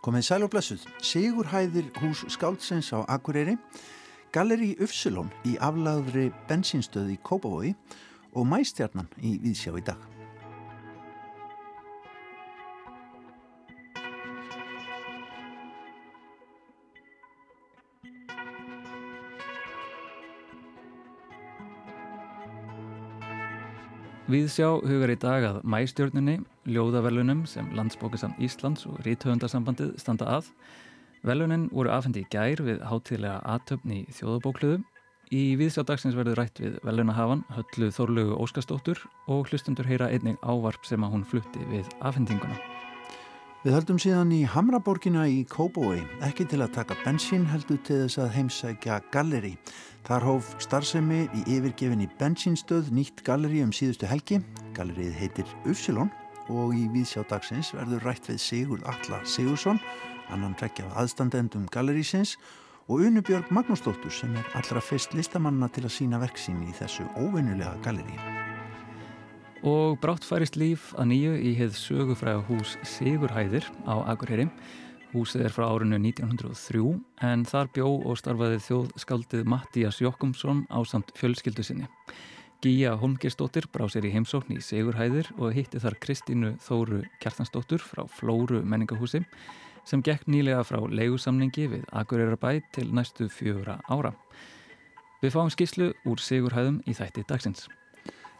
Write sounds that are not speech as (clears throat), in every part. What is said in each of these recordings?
Komið sæl og blessuð. Sigur hæðir hús Skáldsens á Akureyri, Galeri Ufsulón í aflagðri bensinstöði í Kópavogi og Mæstjarnan í Víðsjá í dag. Viðsjá hugar í dag að mæstjörnunni, ljóðavelunum sem Landsbókasam Íslands og Ríthöfundarsambandið standa að. Velunin voru afhendi í gær við hátíðlega aðtöfni í þjóðabókluðu. Í Viðsjá dagsins verður rætt við velunahafan Höllu Þorlugu Óskarsdóttur og hlustundur heyra einnig ávarp sem að hún flutti við afhendinguna. Við höldum síðan í Hamraborgina í Kóbói, ekki til að taka bensín heldur til þess að heimsækja galleri. Þar hóf starfsemi í yfirgefinni bensínstöð nýtt galleri um síðustu helgi. Gallerið heitir Ufsilon og í viðsjá dagsins verður rætt við Sigurd Alla Sigursson, annan rekja af aðstandendum gallerísins og Unubjörg Magnúsdóttur sem er allra fyrst listamanna til að sína verksín í þessu óvinnulega galleri. Og brátt færist líf að nýju í heið sögufræða hús Sigurhæðir á Akureyri. Húsið er frá árinu 1903 en þar bjó og starfaði þjóðskaldið Mattías Jokkumsson á samt fjölskyldu sinni. Gíja Holmgersdóttir brá sér í heimsókn í Sigurhæðir og hitti þar Kristínu Þóru Kjartansdóttur frá Flóru menningahúsi sem gekk nýlega frá leigusamningi við Akureyrabæ til næstu fjögra ára. Við fáum skíslu úr Sigurhæðum í þætti dagsins.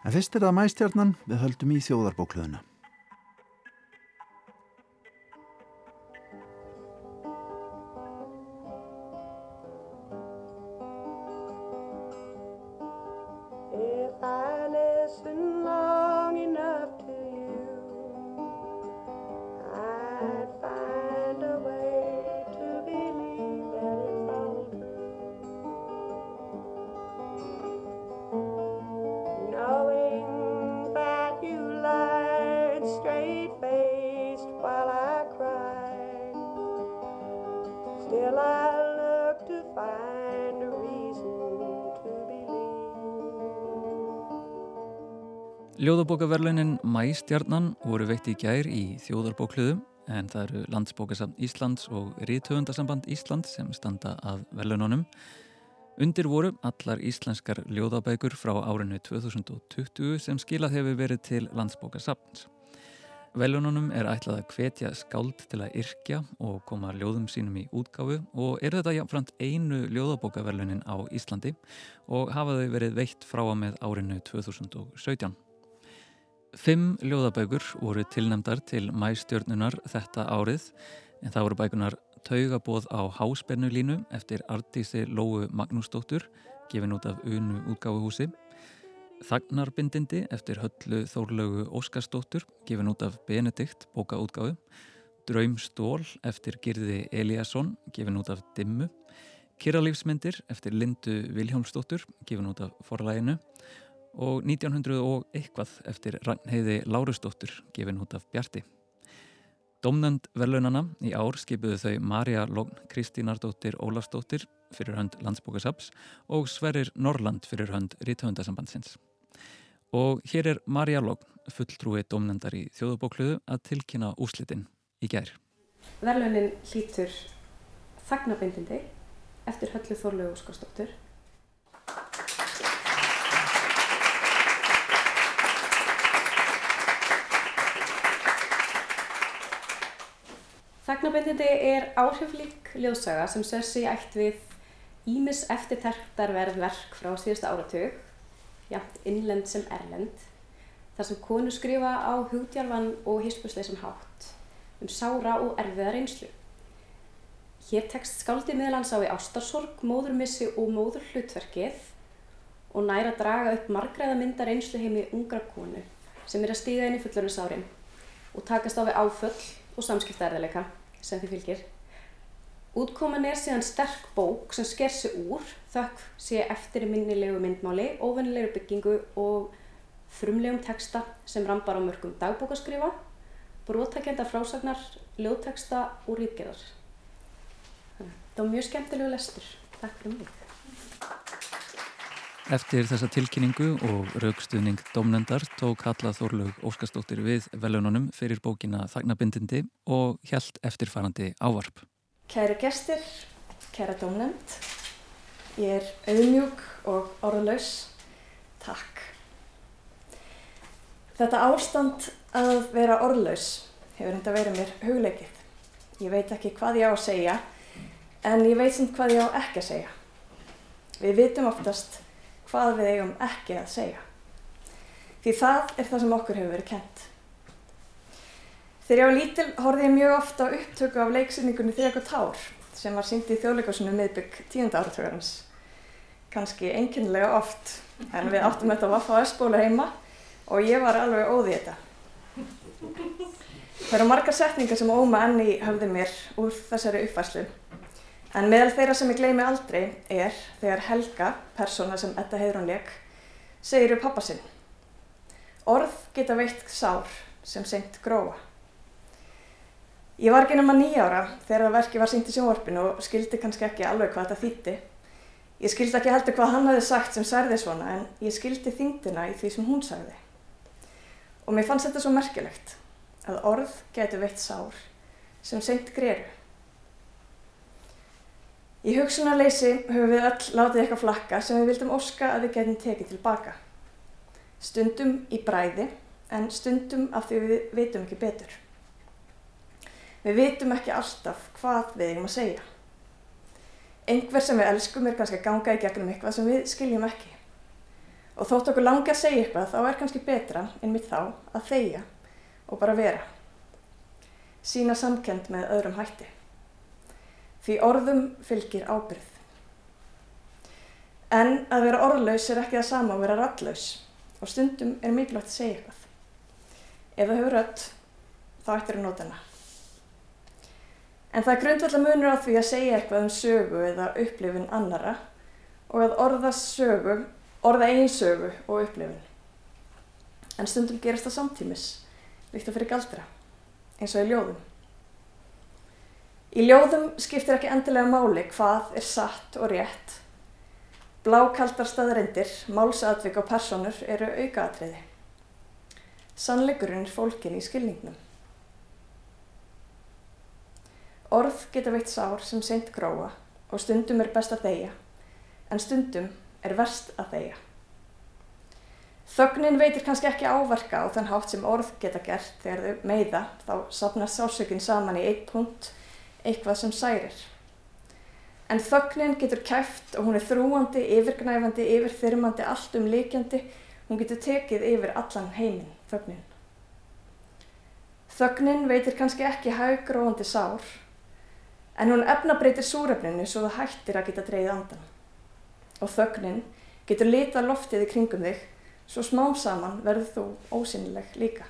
En fyrst er það mæstjarnan við höldum í þjóðarbókluðuna. Ljóðabókaverlunin Mæstjarnan voru veitt í gær í þjóðarbókluðum en það eru Landsbókasafn Íslands og Ríðtöfundarsamband Íslands sem standa að verlununum. Undir voru allar íslenskar ljóðabækur frá árinu 2020 sem skilað hefur verið til Landsbókasafns. Velununum er ætlað að hvetja skáld til að yrkja og koma ljóðum sínum í útgáfu og er þetta jáfnframt einu ljóðabókaverlunin á Íslandi og hafa þau verið veitt frá að með árinu 2017. Fimm ljóðabækur voru tilnemdar til mæstjörnunar þetta árið en það voru bækunar Taugabóð á Háspennulínu eftir Artísi Lóu Magnúsdóttur gefin út af Unu útgáfuhúsi. Þagnarbindindi eftir Höllu Þórlögu Óskarsdóttur gefin út af Benedikt bókaútgáfu. Draumstól eftir Girði Eliasson gefin út af Dimmu. Kirralífsmyndir eftir Lindu Viljómsdóttur gefin út af Forlæginu og 1900 og eitthvað eftir Ragnheiði Lárusdóttur gefin út af Bjarti. Domnend verðlaunana í ár skipuðu þau Marja Logn Kristínardóttir Ólafsdóttir fyrir hönd Landsbókasaps og Sverrir Norland fyrir hönd Ríthöndasambandsins. Og hér er Marja Logn, fulltrúi domnendar í þjóðubókluðu að tilkynna úslitin í gær. Verðlaunin hlýtur Þagnabindindi eftir höllu Þorlegu Óskarsdóttur Þagnabindindi er áhriflík ljóðsaga sem sér sig ætt við Ímis eftirterktarverð verk frá síðasta áratug, jæmt innlend sem erlend, þar sem konu skrifa á hugdjarfan og hispusleisum hátt um sára og erfiða reynslu. Hér tekst skáldi miðlans á í ástarsorg, móðurmissi og móður hlutverkið og næra draga upp margræða myndar reynslu heimi ungra konu sem er að stíða inn í fullurnusárin og takast á við áföll og samskiptaerðileika sem því fylgir. Útkoman er síðan sterk bók sem sker sig úr, þökk sé eftir minnilegu myndmáli, óvennilegu byggingu og frumlegum texta sem rambar á mörgum dagbókaskrifa, bróttakenda frásagnar, ljótteksta og rýtgerðar. Það var mjög skemmtilegu lestur. Takk fyrir mig. Eftir þessa tilkynningu og raukstuðning domnendar tók Halla Þorlaug Óskarsdóttir við velununum fyrir bókina Þagnabindindi og hjælt eftirfarandi ávarp. Kæri gestir, kæra domnend, ég er auðmjúk og orðlaus. Takk. Þetta ástand að vera orðlaus hefur enda verið mér hugleikið. Ég veit ekki hvað ég á að segja, en ég veit sem hvað ég á ekki að segja. Við vitum oftast hvað við eigum ekki að segja. Því það er það sem okkur hefur verið kent. Þegar ég var lítil horfið ég mjög ofta upptöku af leiksýningunni Þrjag og Tár sem var síndi í þjóðleikarsunu miðbygg tíunda áratögarins. Kanski einkennilega oft en við áttum þetta að vaffa össbóla heima og ég var alveg óði þetta. Það eru margar setningar sem óma enni hafði mér úr þessari uppfæslu En meðal þeirra sem ég gleymi aldrei er þegar Helga, persóna sem Edda Heiðrún leik, segir við pappa sinn. Orð geta veitt sár sem seint gróa. Ég var ekki nema nýjára þegar það verki var sínt í sjónvarpinu og skildi kannski ekki alveg hvað þetta þýtti. Ég skildi ekki heldur hvað hann hafi sagt sem særði svona en ég skildi þingdina í því sem hún sagði. Og mér fannst þetta svo merkilegt að orð getur veitt sár sem seint greru. Í hugsunarleysi höfum við öll látið eitthvað flakka sem við vildum óska að við getum tekið tilbaka. Stundum í bræði en stundum af því við veitum ekki betur. Við veitum ekki alltaf hvað við eigum að segja. Engver sem við elskum er kannski að ganga í gegnum eitthvað sem við skiljum ekki. Og þótt okkur langi að segja eitthvað þá er kannski betra en mitt þá að þeia og bara vera. Sína samkend með öðrum hætti. Því orðum fylgir ábyrð. En að vera orðlaus er ekki það sama að vera rallaus og stundum er mikilvægt að segja eitthvað. Ef það hefur rödd, þá ættir að nota hana. En það er grundvallar munur á því að segja eitthvað um sögu eða upplifin annara og að orða sögu, orða einn sögu og upplifin. En stundum gerist það samtímis, líkt að fyrir galdra, eins og í ljóðum. Í ljóðum skiptir ekki endilega máli hvað er satt og rétt. Blákaldar staðarindir, málsatvik og personur eru aukaatriði. Sannleikurinn er fólkin í skilningnum. Orð geta veitt sár sem seint gróa og stundum er best að þeia, en stundum er verst að þeia. Þögnin veitir kannski ekki áverka á þann hátt sem orð geta gert þegar þau meiða, þá sapnar sásökinn saman í eitt punkt eitthvað sem særir. En þögnin getur kæft og hún er þrúandi, yfirgnæfandi, yfirþyrmandi, allt um líkjandi. Hún getur tekið yfir allan heiminn, þögnin. Þögnin veitir kannski ekki haugróandi sár, en hún efnabreitir súrefninu svo það hættir að geta dreyið andan. Og þögnin getur litað loftið í kringum þig, svo smám saman verður þú ósynileg líka.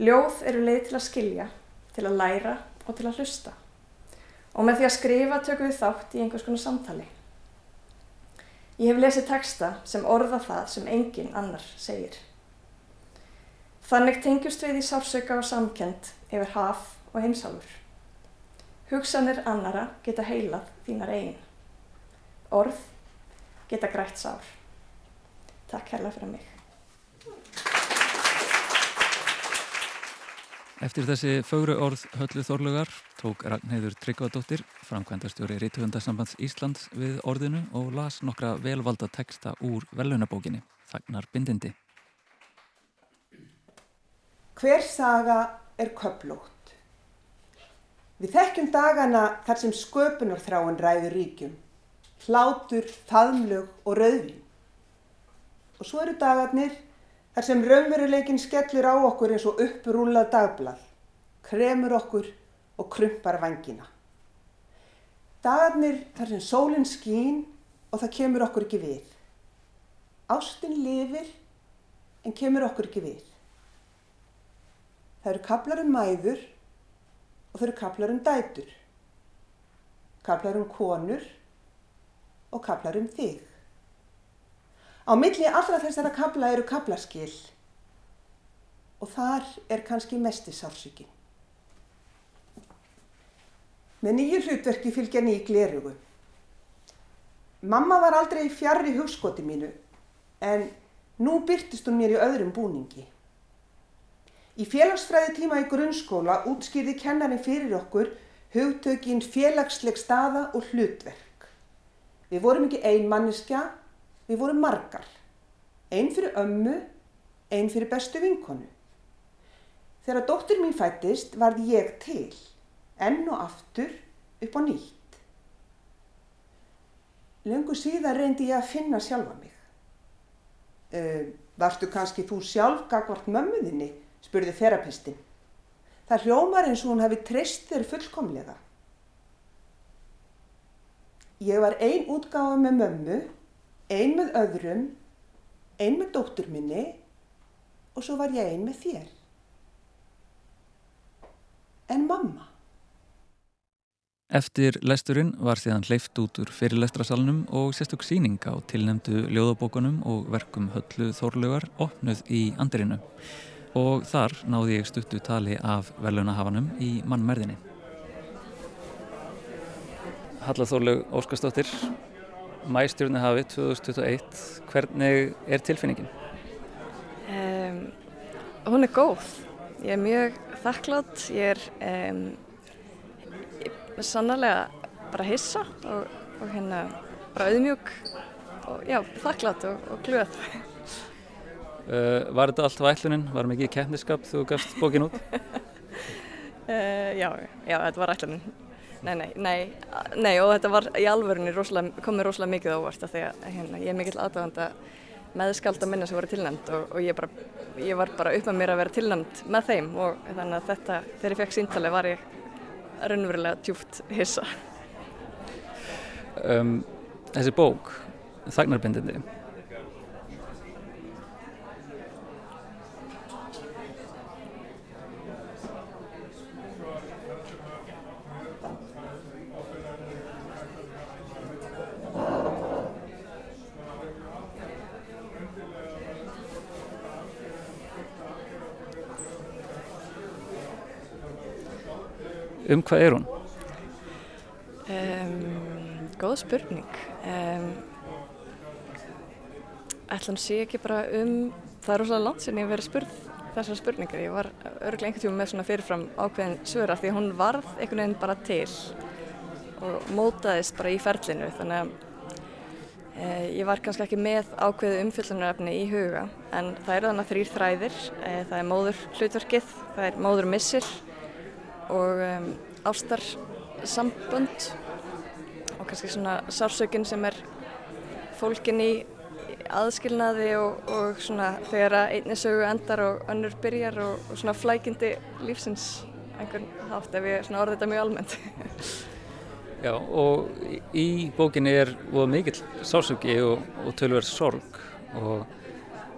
Ljóð eru leið til að skilja, til að læra og til að hlusta. Og með því að skrifa tökum við þátt í einhvers konar samtali. Ég hef lesið texta sem orða það sem engin annar segir. Þannig tengjust við í sársöka og samkend yfir haf og heimsálfur. Hugsanir annara geta heilað þínar eigin. Orð geta grætt sár. Takk hella fyrir mig. Eftir þessi fögru orð höllu þorlugar tók Ragnheiður Tryggvadóttir, framkvæmdastjóri Rítuhundarsambands Íslands við orðinu og las nokkra velvalda teksta úr velunabókinni, Þagnar bindindi. Hver saga er köplótt. Við þekkjum dagana þar sem sköpunarþráin ræður ríkjum, hlátur, faðmlög og rauðvin. Og svo eru dagarnir þar sem raunveruleikin skellur á okkur eins og upprúlað dagblad, kremur okkur og krumpar vangina. Dagarnir þar sem sólinn skín og það kemur okkur ekki við. Ástinn lifir en kemur okkur ekki við. Það eru kaplar um mæður og það eru kaplar um dætur. Kaplar um konur og kaplar um þig. Á milli allra þessara kabla eru kablaskil og þar er kannski mesti sársökin. Með nýju hlutverki fylgja nýj glerugu. Mamma var aldrei fjarr í hugskoti mínu en nú byrtist hún mér í öðrum búningi. Í félagsfræði tíma í grunnskóla útskýrði kennarin fyrir okkur hugtökin félagsleg staða og hlutverk. Við vorum ekki ein manniska, við vorum margar. Einn fyrir ömmu, einn fyrir bestu vinkonu. Þegar dóttur mín fættist varð ég til, enn og aftur upp á nýtt. Lengur síðan reyndi ég að finna sjálfa mig. Uh, varstu kannski þú sjálf gagvart mömmuðinni, spurði þerapistin. Það hljómar eins og hún hefði treyst þér fullkomlega. Ég var ein útgáfa með mömmu, ein með öðrum, ein með dóttur minni og svo var ég ein með þér. En mamma? Eftir lesturinn var síðan hleyft út úr fyrirlestrasalunum og sérstök síning á tilnemdu ljóðabókunum og verkum höllu þórlugar opnuð í andirinu og þar náði ég stuttu tali af velunahafanum í mannmerðinni. Halla Þórlaug Óskarsdóttir, mæstjórnahafi 2021, hvernig er tilfinningin? Um, hún er góð, ég er mjög þakklátt, ég er um, sannarlega bara hissa og, og hérna bara auðmjúk og já, þakklátt og, og glöð. Uh, (laughs) var þetta allt vætlunin? Var mikið keppniskap þú gafst bókin út? uh, (laughs) já, já, þetta var ætlunin. Nei, nei, nei, nei og þetta var í alvörunni rosalega, kom mér rosalega mikið ávart af því að hérna, ég er mikill aðdæðanda meðskald að minna sem voru tilnæmt og, og ég, bara, ég var bara upp með mér að vera tilnæmt með þeim og þannig að þetta, þegar ég fekk síntali var ég raunverulega tjúft hissa. Um, þessi bók, Þagnarbindindi, Um hvað er hún? Um, góð spurning. Um, hann sé ekki bara um, það er rosalega langt ég hef verið spurð þessar spurningar. Ég var örglega einhvern tíma með svona fyrirfram ákveðin svöra því að hún varð einhvern veginn bara til og mótaðist bara í ferlinu þannig að e, ég var kannski ekki með ákveðu umfyllunarefni í huga en það eru þannig þrýr þræðir, e, það er móður hlutverkið, það er móður missir og um, ástarsambönd og kannski svona sársökinn sem er fólkin í aðskilnaði og, og svona þegar einni sögu endar og önnur byrjar og, og svona flækindi lífsins einhvern hátt ef ég orði þetta mjög almennt. (laughs) Já og í bókinni er mikill sársöki og, og tölverð sorg og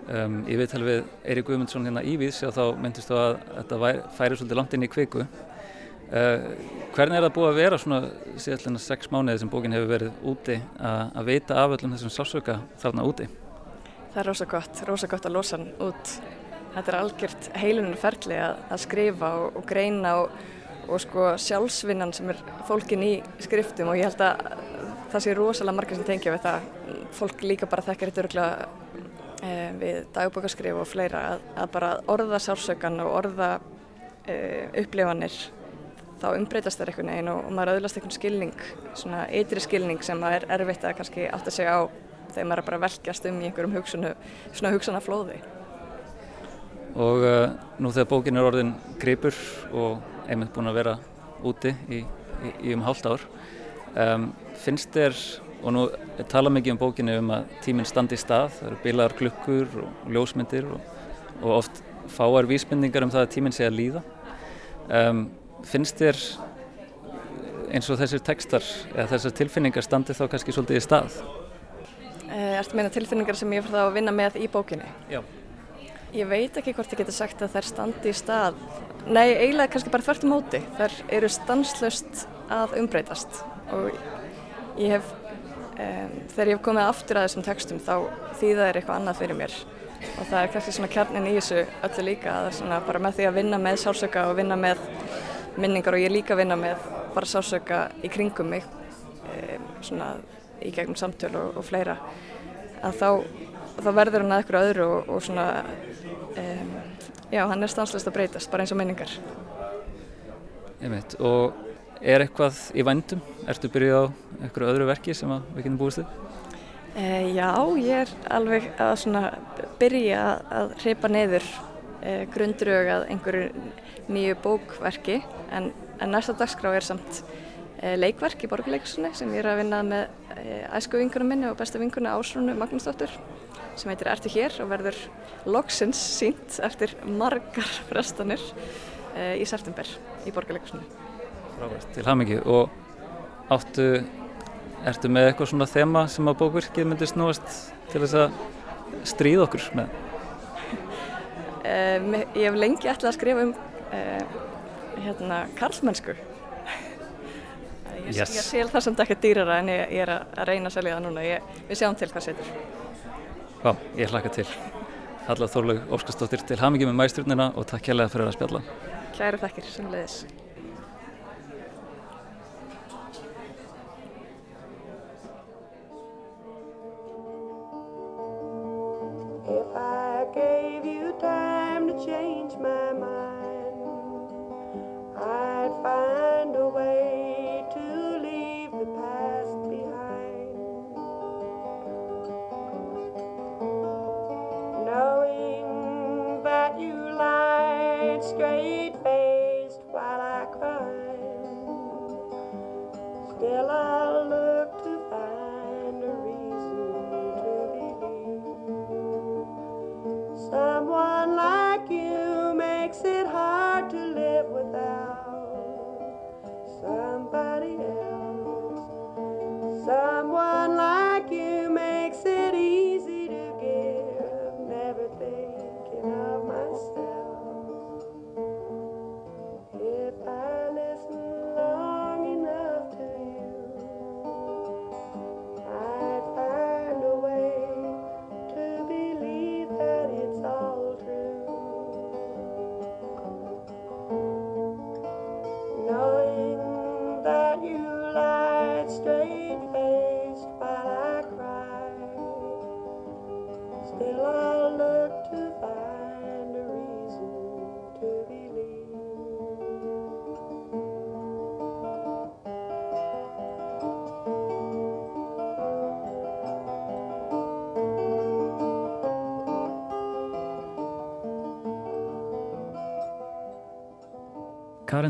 um, ég veit alveg Eirik Guðmundsson hérna í Víðs og þá myndist þú að þetta færi svolítið langt inn í kviku hvernig er það búið að vera svona síðan sex mánuði sem bókin hefur verið úti að veita af öllum þessum sásöka þarna úti? Það er rosa gott, rosa gott að losa hann út. Þetta er algjört heilunum ferli að, að skrifa og, og greina og, og sko sjálfsvinnan sem er fólkin í skriftum og ég held að það sé rosalega margir sem tengja við það. Fólk líka bara þekkir þetta örgulega eh, við dagbókarskrif og fleira að, að bara orða sásökan og orða eh, upplifanir þá umbreytast það einhvern veginn og maður auðvast einhvern skilning, svona eitri skilning sem er erfitt að kannski átta sig á þegar maður er bara velkjast um í einhverjum hugsunu, svona hugsanaflóði. Og uh, nú þegar bókin er orðin gripur og einmitt búin að vera úti í, í, í um hálft ár, um, finnst þér, og nú tala mikið um bókinu um að tíminn standi í stað, það eru bilaðar klukkur og ljósmyndir og, og oft fáar vísmyndingar um það að tíminn sé að líða. Um, finnst þér eins og þessir tekstar eða þessar tilfinningar standi þá kannski svolítið í stað? Er þetta meina tilfinningar sem ég fyrir þá að vinna með í bókinni? Já. Ég veit ekki hvort ég geti sagt að þær standi í stað. Nei, eiginlega kannski bara þvert um móti. Þær eru stanslust að umbreytast og ég hef, um, þegar ég hef komið aftur að þessum tekstum þá þýða er eitthvað annað fyrir mér og það er kannski svona kjarnin í þessu öllu líka að það er svona bara með því að vinna með sársöka og vinna með minningar og ég er líka að vinna með bara sásöka í kringum mig e, svona í gegnum samtöl og, og fleira að þá, þá verður hann að eitthvað öðru og, og svona um, já, hann er stanslist að breytast bara eins og minningar Einmitt. og er eitthvað í vandum? Ertu byrjuð á eitthvað öðru verki sem við getum búist þið? Uh, já, ég er alveg að svona byrja að hreipa neyður uh, grundrög að einhverju nýju bókverki en, en næsta dagskrá er samt uh, leikverk í borgarleikursunni sem ég er að vinna með æsku vinkunum minni og besta vinkuna Ásrúnu Magnúsdóttur sem heitir Ertu hér og verður loksins sínt eftir margar (laughs) frestanir í september í borgarleikursunni. Frávært, til hafmyggi og áttu, ertu með eitthvað svona þema sem að bókvirkið myndi snúast til þess að stríða okkur með? (laughs) Ég hef lengi ætlað að skrifa um uh, hérna, karlmennsku. Ég, yes. ég sél það sem þetta ekki dýrara en ég, ég er að reyna að selja það núna. Ég, við sjáum til hvað setur. Já, ég hlaka til. Halla Þorlaug Óskarsdóttir til hafmyggi með mæsturnina og takk kærlega fyrir að spjalla. Kæri þakkir, sem leiðis. If I gave you time to change my mind, I'd find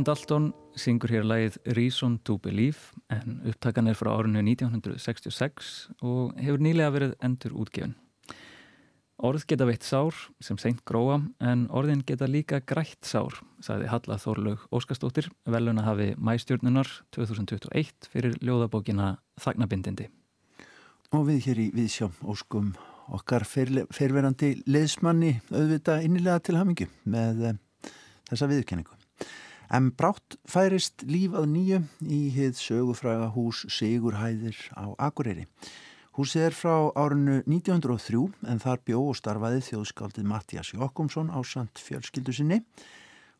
Karen Dalton syngur hér lagið Reason to Believe en upptakan er frá árinu 1966 og hefur nýlega verið endur útgefin. Orð geta veitt sár sem seint gróa en orðin geta líka grætt sár, sagði Halla Þorlaug Óskarstóttir, veluna hafi mæstjórnunar 2021 fyrir ljóðabókina Þagnabindindi. Og við hér í Viðsjá óskum okkar ferverandi leðsmanni auðvita innilega til hamingu með eh, þessa viðkenningu. En brátt færist líf að nýju í hið sögufræga hús Sigurhæðir á Akureyri. Húsið er frá árinu 1903 en þar bjó og starfaði þjóðskaldið Mattias Jokkumsson á samt fjölskyldu sinni.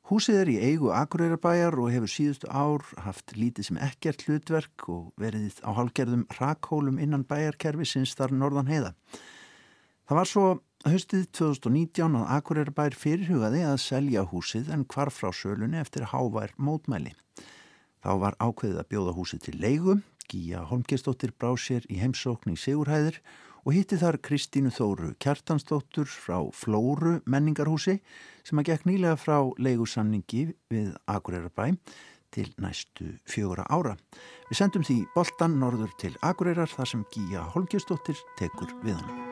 Húsið er í eigu Akureyrabæjar og hefur síðustu ár haft lítið sem ekkert hlutverk og verið á halgerðum rakhólum innan bæjarkerfi sinns þar norðan heiða. Það var svo höstið 2019 að Akureyrabæjar fyrirhugaði að selja húsið en hvar frá sölunni eftir hávær mótmæli. Þá var ákveðið að bjóða húsið til leigu, Gíja Holmgeistóttir brá sér í heimsókn í Sigurhæðir og hitti þar Kristínu Þóru Kjartansdóttur frá Flóru menningarhúsi sem að gekk nýlega frá leigusamningi við Akureyrabæ til næstu fjögura ára. Við sendum því boltan norður til Akureyrar þar sem Gíja Holmgeistóttir tekur við hann.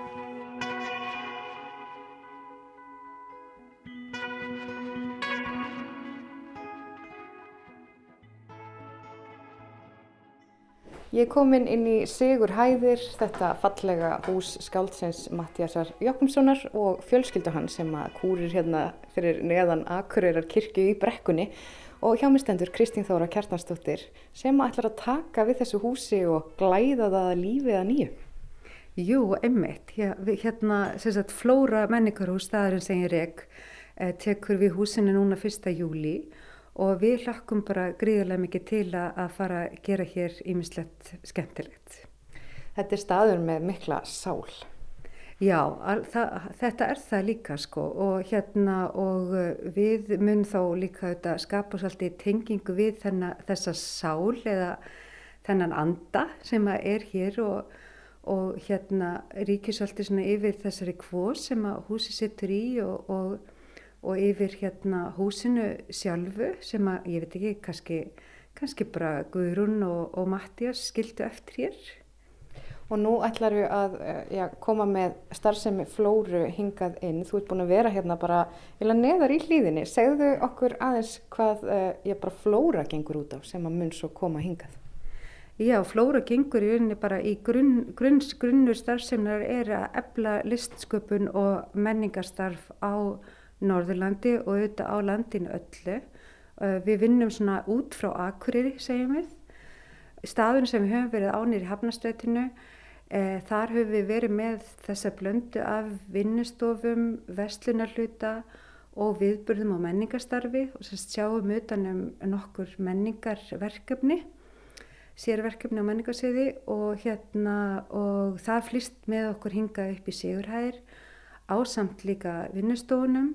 Ég er komin inn í Sigur Hæðir, þetta fallega hús skáldsins Mattiasar Jokkumssonar og fjölskyldu hann sem að kúrir hérna fyrir neðan Akureyrar kirkju í brekkunni og hjá mig stendur Kristín Þóra Kjartansdóttir sem ætlar að taka við þessu húsi og glæða það að lífið að nýju. Jú, einmitt. Hérna, sem sagt, Flóra menningarhús, staðurinn sem ég reg, eh, tekur við húsinu núna 1. júli og við hlakkum bara gríðarlega mikið til að fara að gera hér ímislegt skemmtilegt. þetta er staður með mikla sál. Já, al, það, þetta er það líka sko og hérna og uh, við mun þá líka þetta skapa svolítið tengingu við þenna, þessa sál eða þennan anda sem er hér og, og hérna ríkir svolítið svona yfir þessari kvós sem að húsi sittur í og, og, og yfir hérna húsinu sjálfu sem að ég veit ekki kannski, kannski bara Guðrún og Mattias skildu eftir hér. Og nú ætlar við að eh, já, koma með starfsemi flóru hingað inn. Þú ert búin að vera hérna bara neðar í hlýðinni. Segðu okkur aðeins hvað eh, já, flóra gengur út á sem að mun svo koma hingað. Já, flóra gengur í rauninni bara í grunn, grunn, grunnur starfsemnar er að ebla listsköpun og menningarstarf á Norðurlandi og auðvitað á landinu öllu. Eh, við vinnum svona út frá Akureyri, segjum við. Staðun sem við höfum verið ánir í Hafnastrætinu E, þar höfum við verið með þessa blöndu af vinnustofum, vestlunarluta og viðburðum og menningarstarfi og sérst sjáum utanum nokkur menningarverkefni, sérverkefni á menningarsviði og, hérna, og það flýst með okkur hingað upp í Sigurhæðir á samt líka vinnustofunum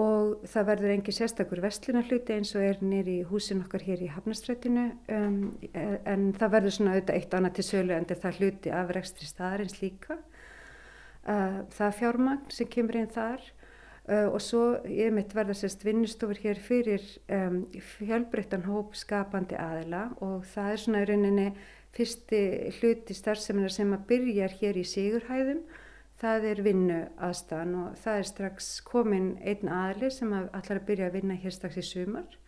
og það verður engi sérstakur vestlunarhluti eins og er nýri í húsin okkar hér í Hafnastrætinu um, en það verður svona auðvitað eitt annað til sölu en það hluti af rekstri staðarins líka. Uh, það er fjármagn sem kemur inn þar. Uh, og svo ég mitt verða sérst vinnustofur hér fyrir um, fjölbreyttan hóp skapandi aðila. Og það er svona í rauninni fyrsti hluti starfseminar sem að byrja hér í Sigurhæðum það er vinnu aðstæðan og það er strax komin einn aðli sem að allar að byrja að vinna hér strax í sumar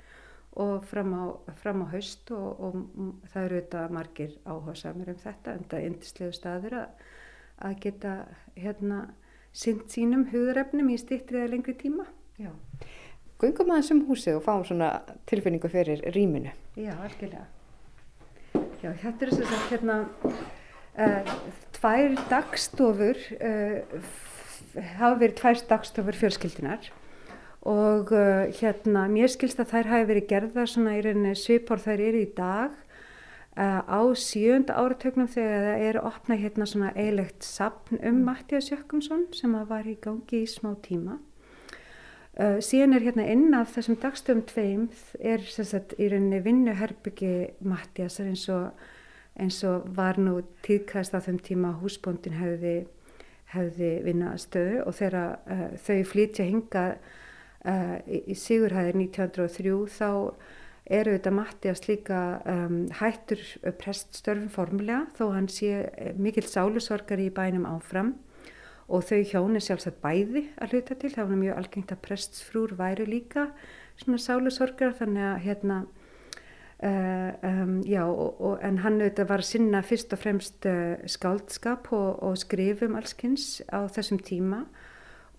og fram á, fram á haust og, og það eru auðvitað margir áhuga samir um þetta en það er indislegu staður að, að geta hérna synd sínum hugðarefnum í stýttrið eða lengri tíma. Já. Gungum aðeins um húsið og fáum svona tilfinningu fyrir rýminu. Já, algjörlega. Já, þetta er þess að hérna uh, tvær dagstofur uh, hafa verið tvær dagstofur fjölskyldunar og uh, hérna mér skilst að þær hafi verið gerða svona í rauninni svipor þær eru í dag uh, á sjönda áratögnum þegar það er opnað hérna svona eilegt sapn um Mattias Jökkumsson sem var í gangi í smá tíma. Uh, síðan er hérna inn af þessum dagstöfum tveim er sagt, í rauninni vinnuherbyggi Mattiasar eins og eins og var nú tíðkast á þeim tíma að húsbóndin hefði, hefði vinnastöðu og þegar uh, þau flytja hinga uh, í, í Sigurhæðir 1903 þá eru þetta Mattias líka um, hættur preststörfum formulega þó hann sé eh, mikill sálusorgari í bænum áfram. Og þau hjóni sjálfsagt bæði að hluta til, það var mjög algengt að prestsfrúr væri líka svona sálusorgar þannig að hérna um, já, og, og, en hann auðvitað var sinna fyrst og fremst uh, skáldskap og, og skrifum allskynns á þessum tíma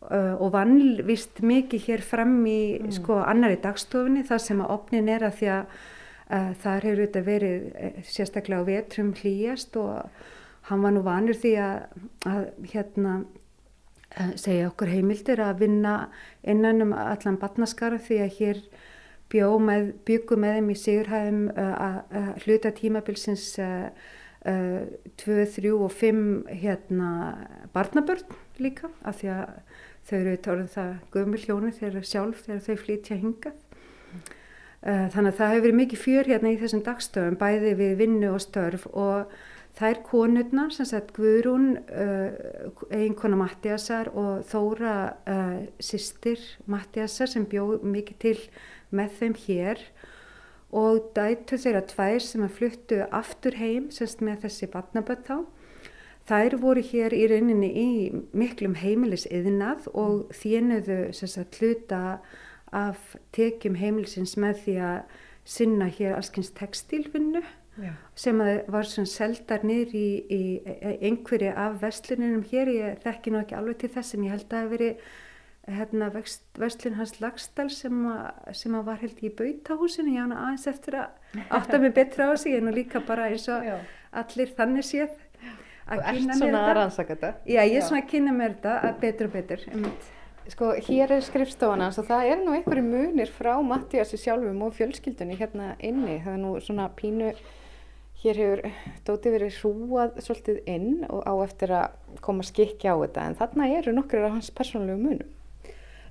uh, og vann vist mikið hér fram í mm. sko annari dagstofinni það sem að opnin er að því að þar hefur auðvitað verið sérstaklega á vetrum hlýjast og hann var nú vanur því að, að hérna segja okkur heimildir að vinna innan um allan batnaskara því að hér bjó með, byggu með þeim í Sigurhæðum uh, að hluta tímabilsins 2, uh, 3 uh, og 5 hérna barnabörn líka af því að þau eru tórið það gömul hljónu þegar sjálf þegar þau flytja hingað. Uh, þannig að það hefur verið mikið fjör hérna í þessum dagstöfum bæði við vinnu og störf og þær konurnar sem sagt Guðrún, uh, eiginkona Mattiasar og Þóra uh, sýstir Mattiasar sem bjóð mikið til með þeim hér og dætu þeirra tvær sem að fluttu aftur heim semst með þessi barnaböld þá. Þær voru hér í rauninni í miklum heimilisiðnað og þénuðu sagt, hluta af tekjum heimilisins með því að sinna hér allskyns textilvinnu Já. sem var svona seldar niður í, í, einhverju af vestluninum hér. Ég þekki nú ekki alveg til þess en ég held að það hef verið hérna, vestlinn hans Lagstall sem, a, sem að var held í bautahúsinu, ég ána aðeins eftir að átta mig betra á sig, en nú líka bara eins og Já. allir þannig séð að kynna mér þetta. Þú ert svona að rannsaka þetta? Já, ég er svona að kynna mér þetta að betur og betur. Sko, hér er skrifstofana, svo það er nú einhverju munir frá Mattiasi sjálfum og fjölskyldunni hérna inni, það er nú svona pínu Hér hefur Dóti verið hrúað svolítið inn og á eftir að koma skikki á þetta en þarna eru nokkur af hans persónulegu munum.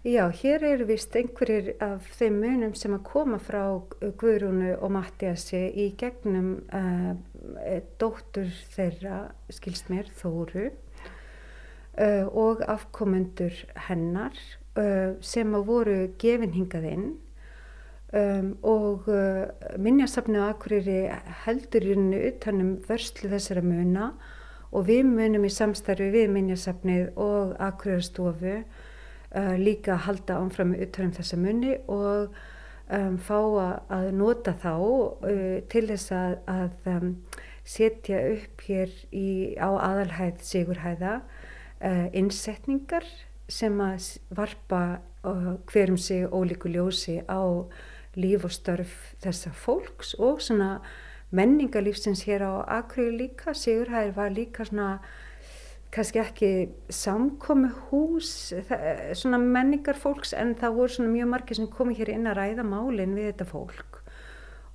Já, hér eru vist einhverjir af þeim munum sem að koma frá Guðrúnu og Mattiasi í gegnum uh, dóttur þeirra, skilst mér, Þóru uh, og afkomendur hennar uh, sem að voru gefin hingað inn um, og minjasafni á Akureyri heldur í rauninu utanum vörslu þessara muna og við munum í samstarfi við minjasafnið og Akureyrastofu uh, líka halda ámfram utanum þessa muni og um, fá að nota þá uh, til þess að, að um, setja upp hér í, á aðalhæð sigurhæða uh, innsetningar sem að varpa hverjum sig ólíku ljósi á líf og störf þessa fólks og svona menningarlífsins hér á Akureyri líka, Sigurhæðir var líka svona kannski ekki samkomi hús svona menningar fólks en það voru svona mjög margir sem komi hér inn að ræða málinn við þetta fólk.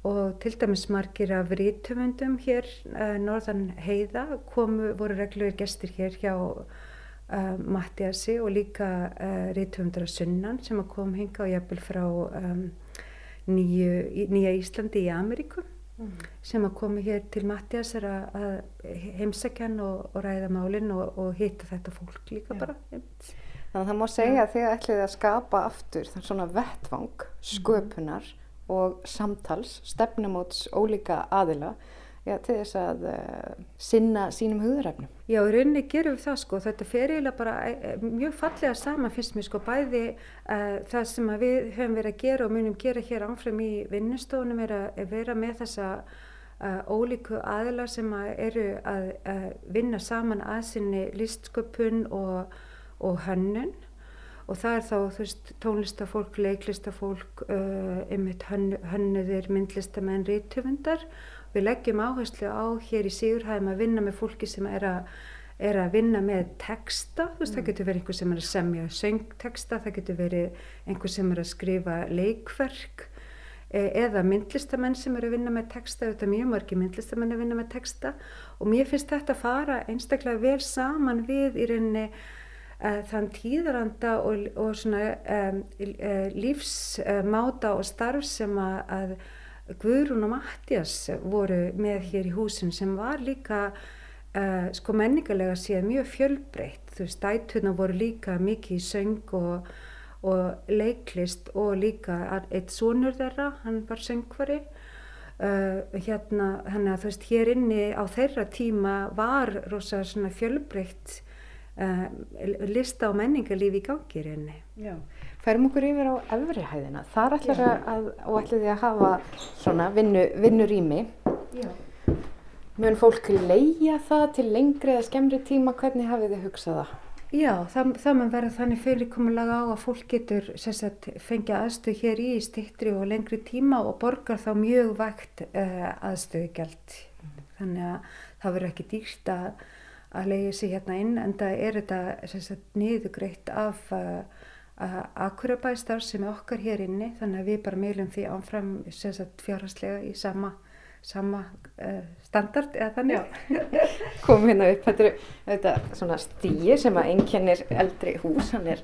Og til dæmis margir af rítumundum hér uh, norðan heiða komu, voru regluður gestir hér hjá uh, Mattiasi og líka uh, rítumundar af Sunnan sem kom hinga og jafnvel frá um, nýju, Nýja Íslandi í Ameríku mm. sem að komi hér til Mattiasar að heimsækjan og, og ræða málinn og, og hitta þetta fólk líka Já. bara. Þannig að það má segja að þið ætlið að skapa aftur þann svona vettvang, sköpunar mm og samtals, stefnumóts ólíka aðila já, til þess að uh, sinna sínum hugðarefnum. Já, í rauninni gerum við það sko, þetta fer eiginlega bara uh, mjög fallega saman fyrst mér sko, bæði uh, það sem við höfum verið að gera og munum gera hér ánfram í vinnustofunum er að vera með þessa ólíku aðila sem að eru að vinna saman að sinni listsköpun og, og hönnun og það er þá þú veist tónlistafólk, leiklistafólk, uh, einmitt hönnuðir, myndlistamenn, rítöfundar. Við leggjum áherslu á hér í Sigurhæðum að vinna með fólki sem er að, er að vinna með texta, þú veist mm. það getur verið einhver sem er að semja söngteksta, það getur verið einhver sem er að skrifa leikverk e eða myndlistamenn sem eru að vinna með texta, þetta er mjög margi myndlistamenn að vinna með texta. Og mér finnst þetta að fara einstaklega vel saman við í rauninni uh, þann tíðaranda og, og svona um, lífsmáta og starf sem að, að Guðrún og Mattias voru með hér í húsin sem var líka uh, sko menningarlega séð mjög fjölbreytt. Þú veist, dætuna voru líka mikið í söng og, og leiklist og líka eitt sonur þeirra, hann var söngvari. Uh, hérna, þannig að þú veist, hér inni á þeirra tíma var rosa svona fjölbreytt uh, lista og menningarlífi í gangi reyni. Já, færum okkur yfir á efrihæðina. Þar ætlar að, og ætlir því að hafa svona vinnu, vinnurými. Já. Mjön fólk leia það til lengri eða skemmri tíma, hvernig hafið þið hugsað það? Já, það, það mann verður þannig fyrirkomulega á að fólk getur sagt, fengja aðstöð hér í stittri og lengri tíma og borgar þá mjög vægt uh, aðstöðugjald. Mm. Þannig að það verður ekki dýrt að að leiði sig hérna inn en það er þetta niðugreitt af uh, akkurabæstar sem er okkar hér inni þannig að við bara meilum því ánfram fjárhastlega í sama, sama uh, standard eða þannig. (laughs) Komum hérna upp, þetta er svona stíi sem að einkennir eldri hús, hann er,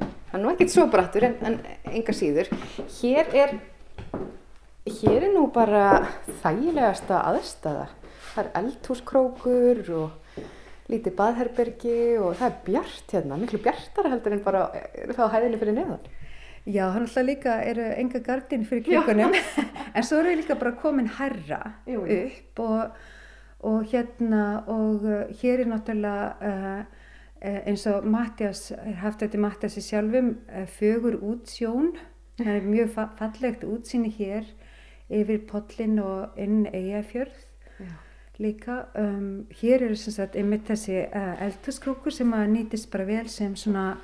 hann er nú ekkert svo brattur en, en enga síður. Hér er, hér er nú bara þægilegasta aðstæða. Það er eldhúskrókur og lítið baðherbergi og það er bjart hérna, miklu bjartara heldur en bara þá hæðinu fyrir neðan. Já, hann alltaf líka eru enga gardin fyrir klukkunum (laughs) en svo eru við líka bara komin herra jú, jú. upp og, og hérna og uh, hér er náttúrulega uh, eins og Mattias, haft þetta Mattias í sjálfum, uh, fögur útsjón, það er mjög fallegt útsýni hér yfir Pollin og inn Eyjafjörð líka. Um, hér eru sem sagt einmitt þessi uh, eldhúskrókur sem að nýtist bara vel sem svona,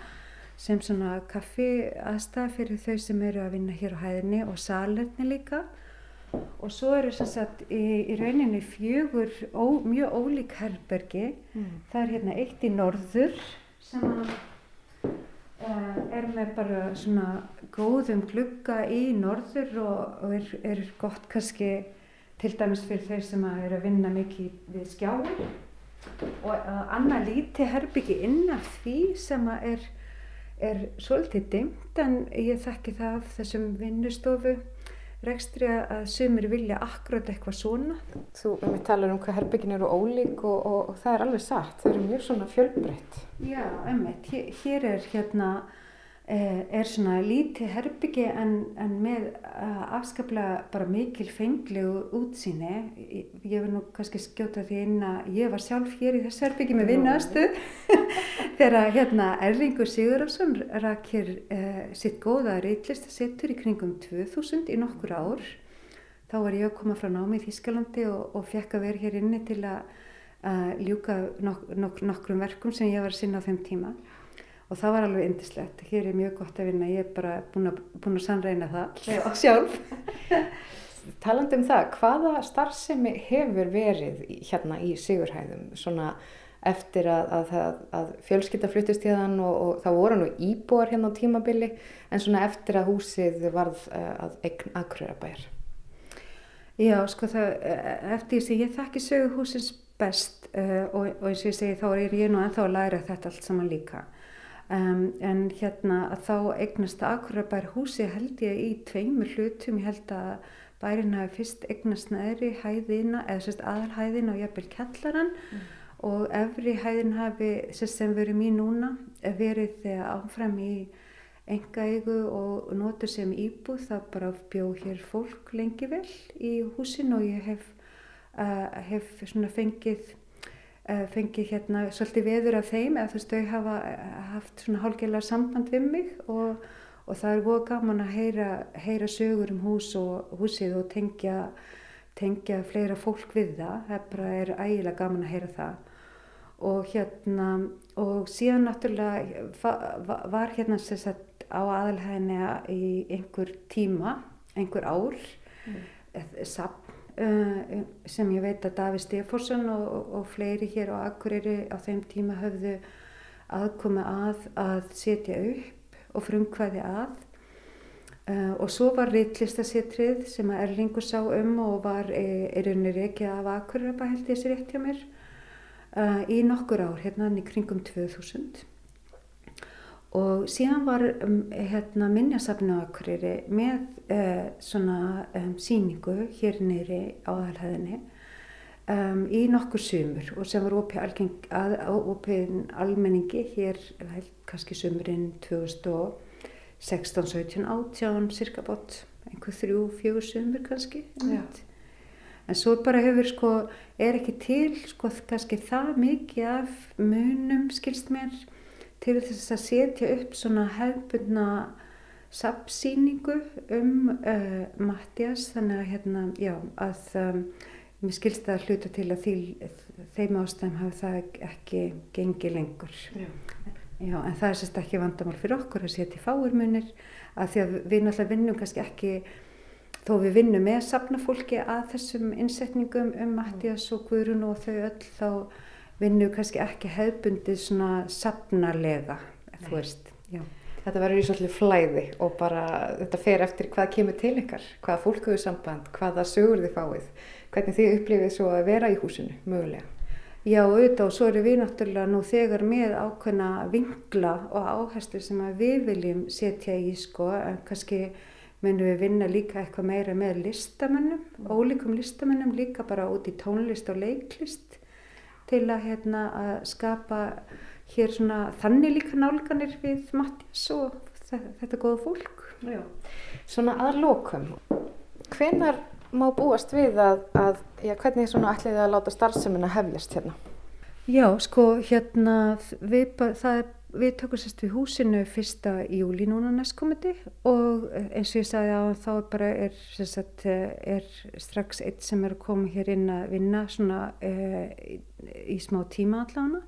sem svona kaffi aðstæð fyrir þau sem eru að vinna hér á hæðinni og salerni líka. Og svo eru sem sagt í, í rauninni fjögur ó, mjög ólík herbergi. Mm. Það er hérna eitt í norður sem að uh, er með bara svona góðum glugga í norður og, og er, er gott kannski til dæmis fyrir þeir sem eru að vinna mikið við skjáin og að annað líti herbyggi inn af því sem er, er svolítið dimmt en ég þekki það af þessum vinnustofu rekstri að sumir vilja akkurat eitthvað svona. Þú um mig talar um hvað herbyggin eru ólík og, og, og það er alveg satt, þau eru mjög svona fjölbreytt. Já, emmitt, hér, hér er hérna er svona lítið herbyggi en, en með uh, afskaplega bara mikil fenglegu útsýni. Ég, vil nú kannski skjóta því inn að ég var sjálf hér í þessu herbyggi með vinnastu (laughs) þegar hérna Erlingur Sigurðarsson rak hér uh, sitt góða reitlistasettur í kringum 2000 í nokkur ár. Þá var ég að koma frá námi í Þískalandi og, og fekk að vera hér inni til að ljúka nok nok nokkrum verkum sem ég var að sinna á þeim tíma og það var alveg indislegt. Hér er mjög gott að vinna, ég er bara búin að, búin að sannreina það (laughs) sjálf. (laughs) Talandi um það, hvaða starfsemi hefur verið hérna í Sigurhæðum svona eftir að, að, að, fjölskylda fluttist í þann og, og það voru nú íbúar hérna á tímabili en svona eftir að húsið varð uh, að eign aðkröðabæjar? Já, sko það, eftir þess að ég þekki söguhúsins best uh, og, og eins og ég segi þá er ég nú ennþá að læra þetta allt saman líka. Um, en hérna að þá eignast Akurabær húsi held ég í tveimur hlutum, ég held að bærin hafi fyrst eignast neðri hæðina eða sérst aðalhæðina og jafnvel kjallaran mm. og efri hæðin hafi sérst sem verið mín núna verið þegar áfram í engaeigu og notur sem íbúð. Það bara bjó hér fólk lengi vel í húsin og ég hef, uh, hef fengið fengið hérna svolítið veður af þeim eða þú veist þau hafa haft svona hálfgeila samband við mig og, og það er voða gaman að heyra, heyra sögur um hús og húsið og tengja, tengja fleira fólk við það, það bara er ægilega gaman að heyra það. Og hérna og síðan náttúrulega var hérna sagt, á aðalhæðinni í einhver tíma, einhver ár. Mm. sapn Uh, sem ég veit að Daví Stefórsson og, og, og fleiri hér á Akureyri á þeim tíma höfðu aðkomi að að setja upp og frumkvæði að. Uh, og svo var rittlistasetrið sem að Erlingur sá um og var er unir ekki af Akureyri held ég sér rétt hjá mér í nokkur ár hérna í kringum 2000 og síðan var um, hérna, minnjasafnu Akureyri með uh, svona um, síningu hér neyri á aðalhæðinni um, í nokkur sumur og sem var opið almenningi hér held kannski sumurinn 2016, 17, 18 cirka bort einhver þrjú, fjögur sumur kannski en svo bara hefur sko er ekki til sko kannski það mikið af munum skilst mér til þess að setja upp svona hefbundna sapsýningu um uh, Mattias þannig að hérna, já, að um, mér skilst það að hluta til að því, þeim ástæðum hafi það ekki gengið lengur. Já. Já, en það er sérst ekki vandamál fyrir okkur að setja fáurmunir að því að við náttúrulega vinnum kannski ekki þó við vinnum með sapnafólki að þessum innsetningum um Mattias og Guðrun og þau öll þá vinnu kannski ekki hefbundið svona sapnarlega, þú veist. Þetta verður í svolítið flæði og bara þetta fer eftir hvað kemur til ykkar, hvaða fólk hefur samband, hvaða sögur þið fáið, hvernig þið upplifið svo að vera í húsinu, mögulega. Já, auðvitað og svo eru við náttúrulega nú þegar með ákveðna vingla og áherslu sem við viljum setja í sko, en kannski munum við vinna líka eitthvað meira með listamennum, ólíkum listamennum líka bara út í tónlist og leiklist til að, hérna, að skapa hér svona þannig líka nálganir við Mattias og þetta, góða fólk. Já. Svona aðlokum, hvenar má búast við að, að já, hvernig svona ætliði að láta starfsemina hefjast hérna? Já, sko, hérna, við, það er við tökum sérst við húsinu fyrsta júli núna næstkomandi og eins og ég sagði á þá bara er, sagt, er strax eitt sem er að koma hér inn að vinna svona e, í smá tíma allavega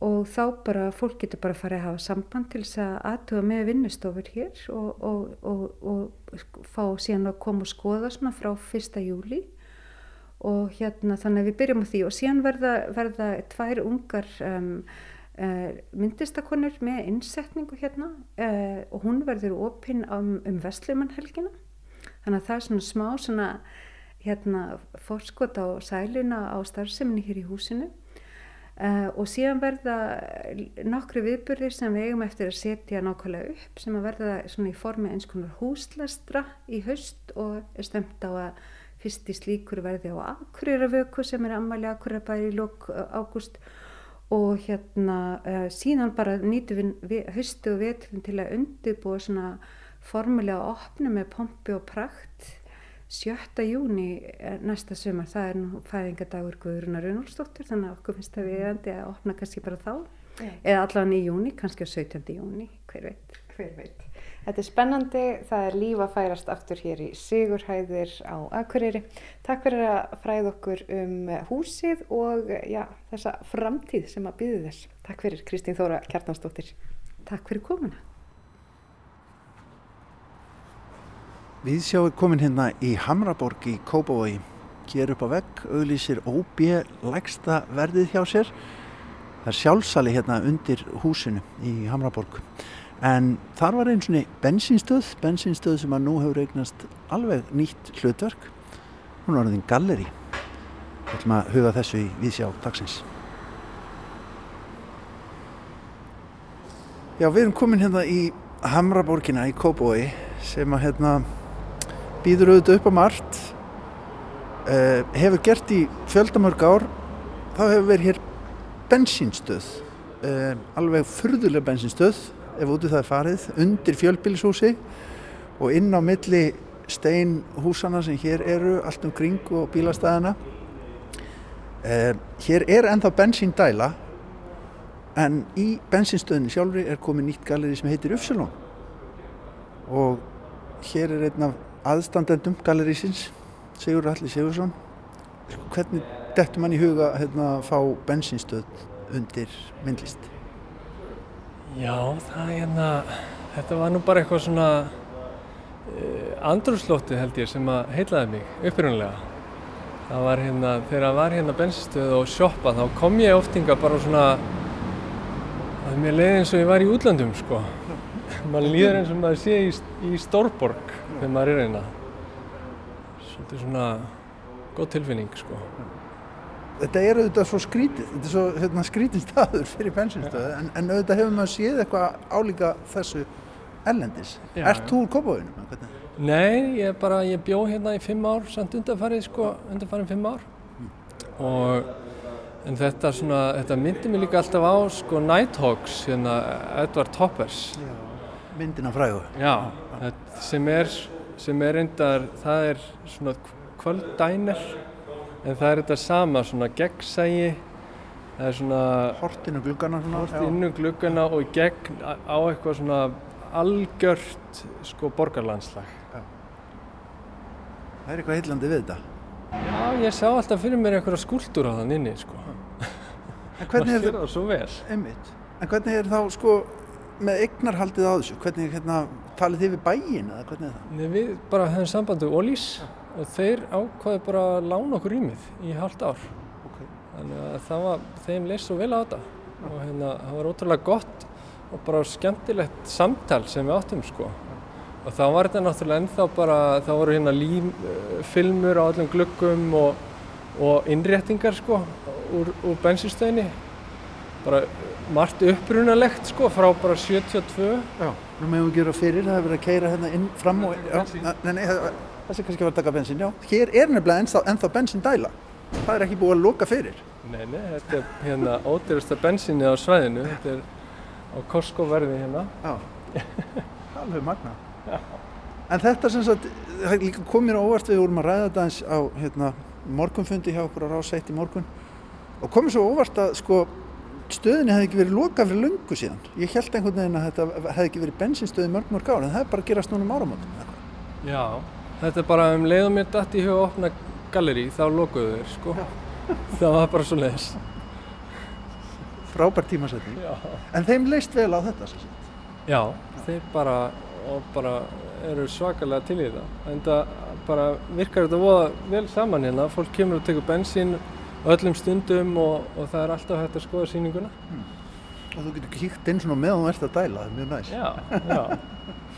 og þá bara fólk getur bara að fara að hafa samband til þess að aðtuga með vinnustofur hér og, og, og, og fá síðan að koma og skoða svona frá fyrsta júli og hérna þannig að við byrjum á því. Og síðan verða, verða tvær ungar um, Uh, myndistakonur með innsetningu hérna uh, og hún verður opinn um, um Vestlumannhelgina þannig að það er svona smá svona hérna fórskot á sæluna á starfseminni hér í húsinu uh, og síðan verða nokkru viðburðir sem við eigum eftir að setja nákvæmlega upp sem að verða svona í formi eins konar húslastra í haust og er stemt á að fyrst í slíkur verði á Akureyrarvöku sem er ammæli Akureyrarbæri í lók ágúst. Og hérna uh, síðan bara nýtum við haustu og veturinn til að undirbúa svona formulega opna með pompi og prakt 7. júni næsta sumar, það er nú fæðingadagur Guðrunar Runolsdóttur þannig að okkur finnst það viðandi að opna kannski bara þá Já. eða allavega í júni, kannski á 17. júni, hver veit. Hver veit. Þetta er spennandi, það er líf að færast aftur hér í Sigurhæðir á Akureyri. Takk fyrir að fræða okkur um húsið og já, þessa framtíð sem að býði þess. Takk fyrir Kristín Þóra Kjartansdóttir. Takk fyrir komuna. Við sjáum komin hérna í Hamraborg í Kópavogi. Hér upp á vegg auglýsir OB lægsta verðið hjá sér. Það er sjálfsali hérna undir húsinu í Hamraborg. En þar var einn svona bensinstöð, bensinstöð sem að nú hefur eignast alveg nýtt hlutverk. Hún var orðin galleri. Við ætlum að huga þessu í viðsjá dagsins. Já, við erum komin hérna í Hamraborgina í Kópavogi sem að hérna býður auðvitað upp á margt. Uh, hefur gert í fjöldamörg ár þá hefur verið hér bensínstöð. Uh, alveg furðuleg bensínstöð ef úti það er farið undir fjölbílshúsi og inn á milli steinhúsana sem hér eru allt um kring og bílastæðina. Uh, hér er ennþá bensíndæla en í bensínstöðinni sjálfri er komið nýtt galeri sem heitir Ufsalón og hér er einn af aðstandendum galerísins Sigur Alli Sigursson hvernig dettur mann í huga hérna, að fá bensinstöð undir myndlist Já, það er hérna, þetta var nú bara eitthvað svona uh, andrúrslóttið held ég sem að heilaði mig upprunlega. Það var hérna, þegar það var hérna bensinstöð og sjoppa þá kom ég oftinga bara svona að mér leiði eins og ég var í útlandum sko. (laughs) Man líður eins og maður sé í, í Stórborg þegar maður er hérna. Svolítið svona góð tilfinning sko. Þetta er auðvitað svo skrítið, þetta er svo hérna, skrítið staður fyrir bensinstöð en, en auðvitað hefur maður séð eitthvað álíka þessu ellendis. Já, Ert já. þú úr? Hvernig? Nei, ég bara, ég bjó hérna í fimm ár, samt undarfarið sko, undarfarið fimm ár. Og, en þetta svona, þetta myndi mig líka alltaf á sko Nighthawks, hérna Edward Toppers. Myndina fræðu. Já, þetta, sem er, sem er reyndar, það er svona kvölddænir, en það er þetta sama, svona gegnsægi, það er svona Hortinu gluggana svona. hort inn um gluggana og gegn á á eitthvað svona algjört sko borgarlandslag. Það er eitthvað heillandi við þetta. Já, ég sá alltaf fyrir mér einhverja skúltúra þann inni, sko. En hvernig (laughs) er Maður sér það svo vel. Einmitt. En hvernig er þá sko með eignarhaldið á þessu? Hvernig hérna, talið þið við bæin eða hvernig er það? Nei, við bara hefum samband við Ólís og þeir ákvaði bara að lána okkur rýmið í halvt ár. Ok. Þannig að það var, þeim leist svo vel á þetta og hérna, það var ótrúlega gott og bara skemmtilegt samtal sem við áttum, sko. Og þá var þetta náttúrulega ennþá bara, þá voru hérna límfilmur á öllum gluggum og, og innréttingar, sko, úr, úr bensinstöðinni. Bara margt upprunalegt, sko, frá bara 72. Já. Nú meðum við gera fyrir, það er verið að keira hérna inn fram og... Já, sé kannski að vera að taka bensín, já. Hér er nefnilega ennþá, ennþá bensíndæla. Það er ekki búið að loka fyrir. Nei, nei, þetta er hérna ódýrasta bensinni á svæðinu, þetta er á Costco verði hérna. Já. (laughs) Alveg magna. En þetta sem sagt, það líka komið mér á óvart við vorum að ræða þetta eins á hérna, morgunfundi hjá okkur á rásætt í morgun og komið svo óvart að sko stöðinni hefði ekki verið lokað fyrir löngu síðan. Ég held einhvern veginn að þetta hefði ekki verið bensinstöði mörg mörg ár en það er bara gerast núna um áramótum. Já. Þetta er bara um leiðum mér dætt í huga að opna galleri, þá lokuðu þeir, sko. (laughs) það var bara svo leiðis. Frábær tímasetning. Já. En þeim leist vel á þetta. sem sagt. Já, þeir bara, bara eru svakalega til í það. En það bara virkar þetta voða vel saman hérna. Fólk kemur og tekur bensín öllum stundum og, og það er alltaf hægt að skoða sýninguna. Og þú getur kíkt inn svona meðan þú ert að dæla, það er mjög næst. Já, já.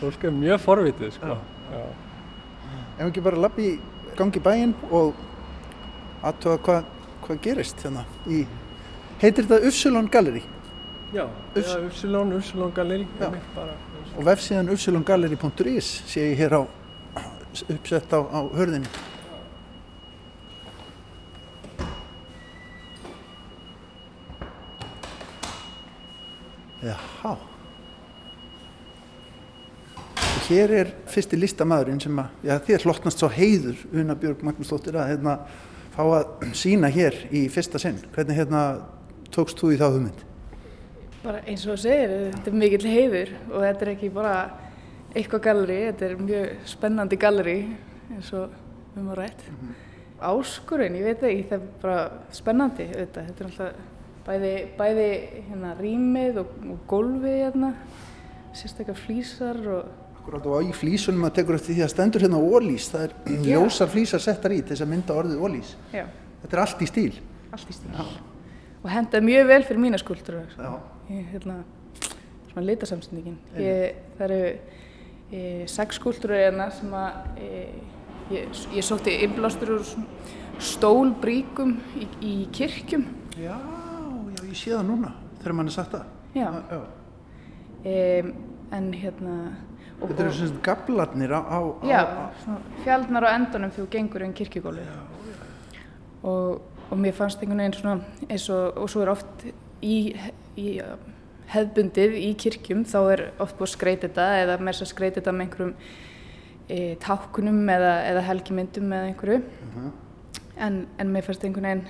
Fólk er mjög forvitið, sko. Já. Ef ekki bara lappi gangi bæinn og aðtöða hvað hva gerist hérna í, heitir þetta Ufsulon Gallery Já, Ufs- já, Upsilon, Upsilon Gallery, Já. einmitt bara. og vefsíðan ufsulongallery.is sé ég hér á uppsett á, á hörðinni. Jaha. Og hér er fyrsti listamæðurinn sem að, já þér hlottnast svo heiður Una Björg Magnúsdóttir að hérna fá að sína hér í fyrsta sinn. Hvernig hérna tókst þú í þá hugmynd? Bara eins og þú segir, þetta er mikill heiður og þetta er ekki bara eitthvað galleri, þetta er mjög spennandi galleri eins og við að rætt. Áskurinn, ég veit það ekki, það er bara spennandi auðvitað, þetta er alltaf bæði, bæði hérna rýmið og, og gólfið hérna, sérstaklega flýsar og Akkurát og í flísunum að tekur eftir því að stendur hérna ólís, það er Já. ljósar flísar settar í til þess að mynda orðið ólís. já, Þetta er allt í stíl. allt í stíl. Og hendaði mjög vel fyrir mína skúltúrar. Já. Ég, hérna, svona litasamsendingin. Ég, það eru e, sex skúltúrar hérna sem að e, ég, ég sótti innblástur úr stólbríkum í, í kirkjum. Já, já, ég sé það núna þegar mann er sagt það. Já. já. E, en hérna... og- Þetta eru sagt gablarnir á, á, Já, á, svona fjaldnar á endunum þegar þú gengur um kirkjugólfið. Og, og mér fannst einhvern veginn svona eins og, og svo er oft í, í uh, hefðbundið í kirkjum þá er oft búið að skreita þetta eða með þess að skreita þetta með einhverjum e, tákunum eða, eða helgimyndum eða einhverju. En, en mér fannst einhvern veginn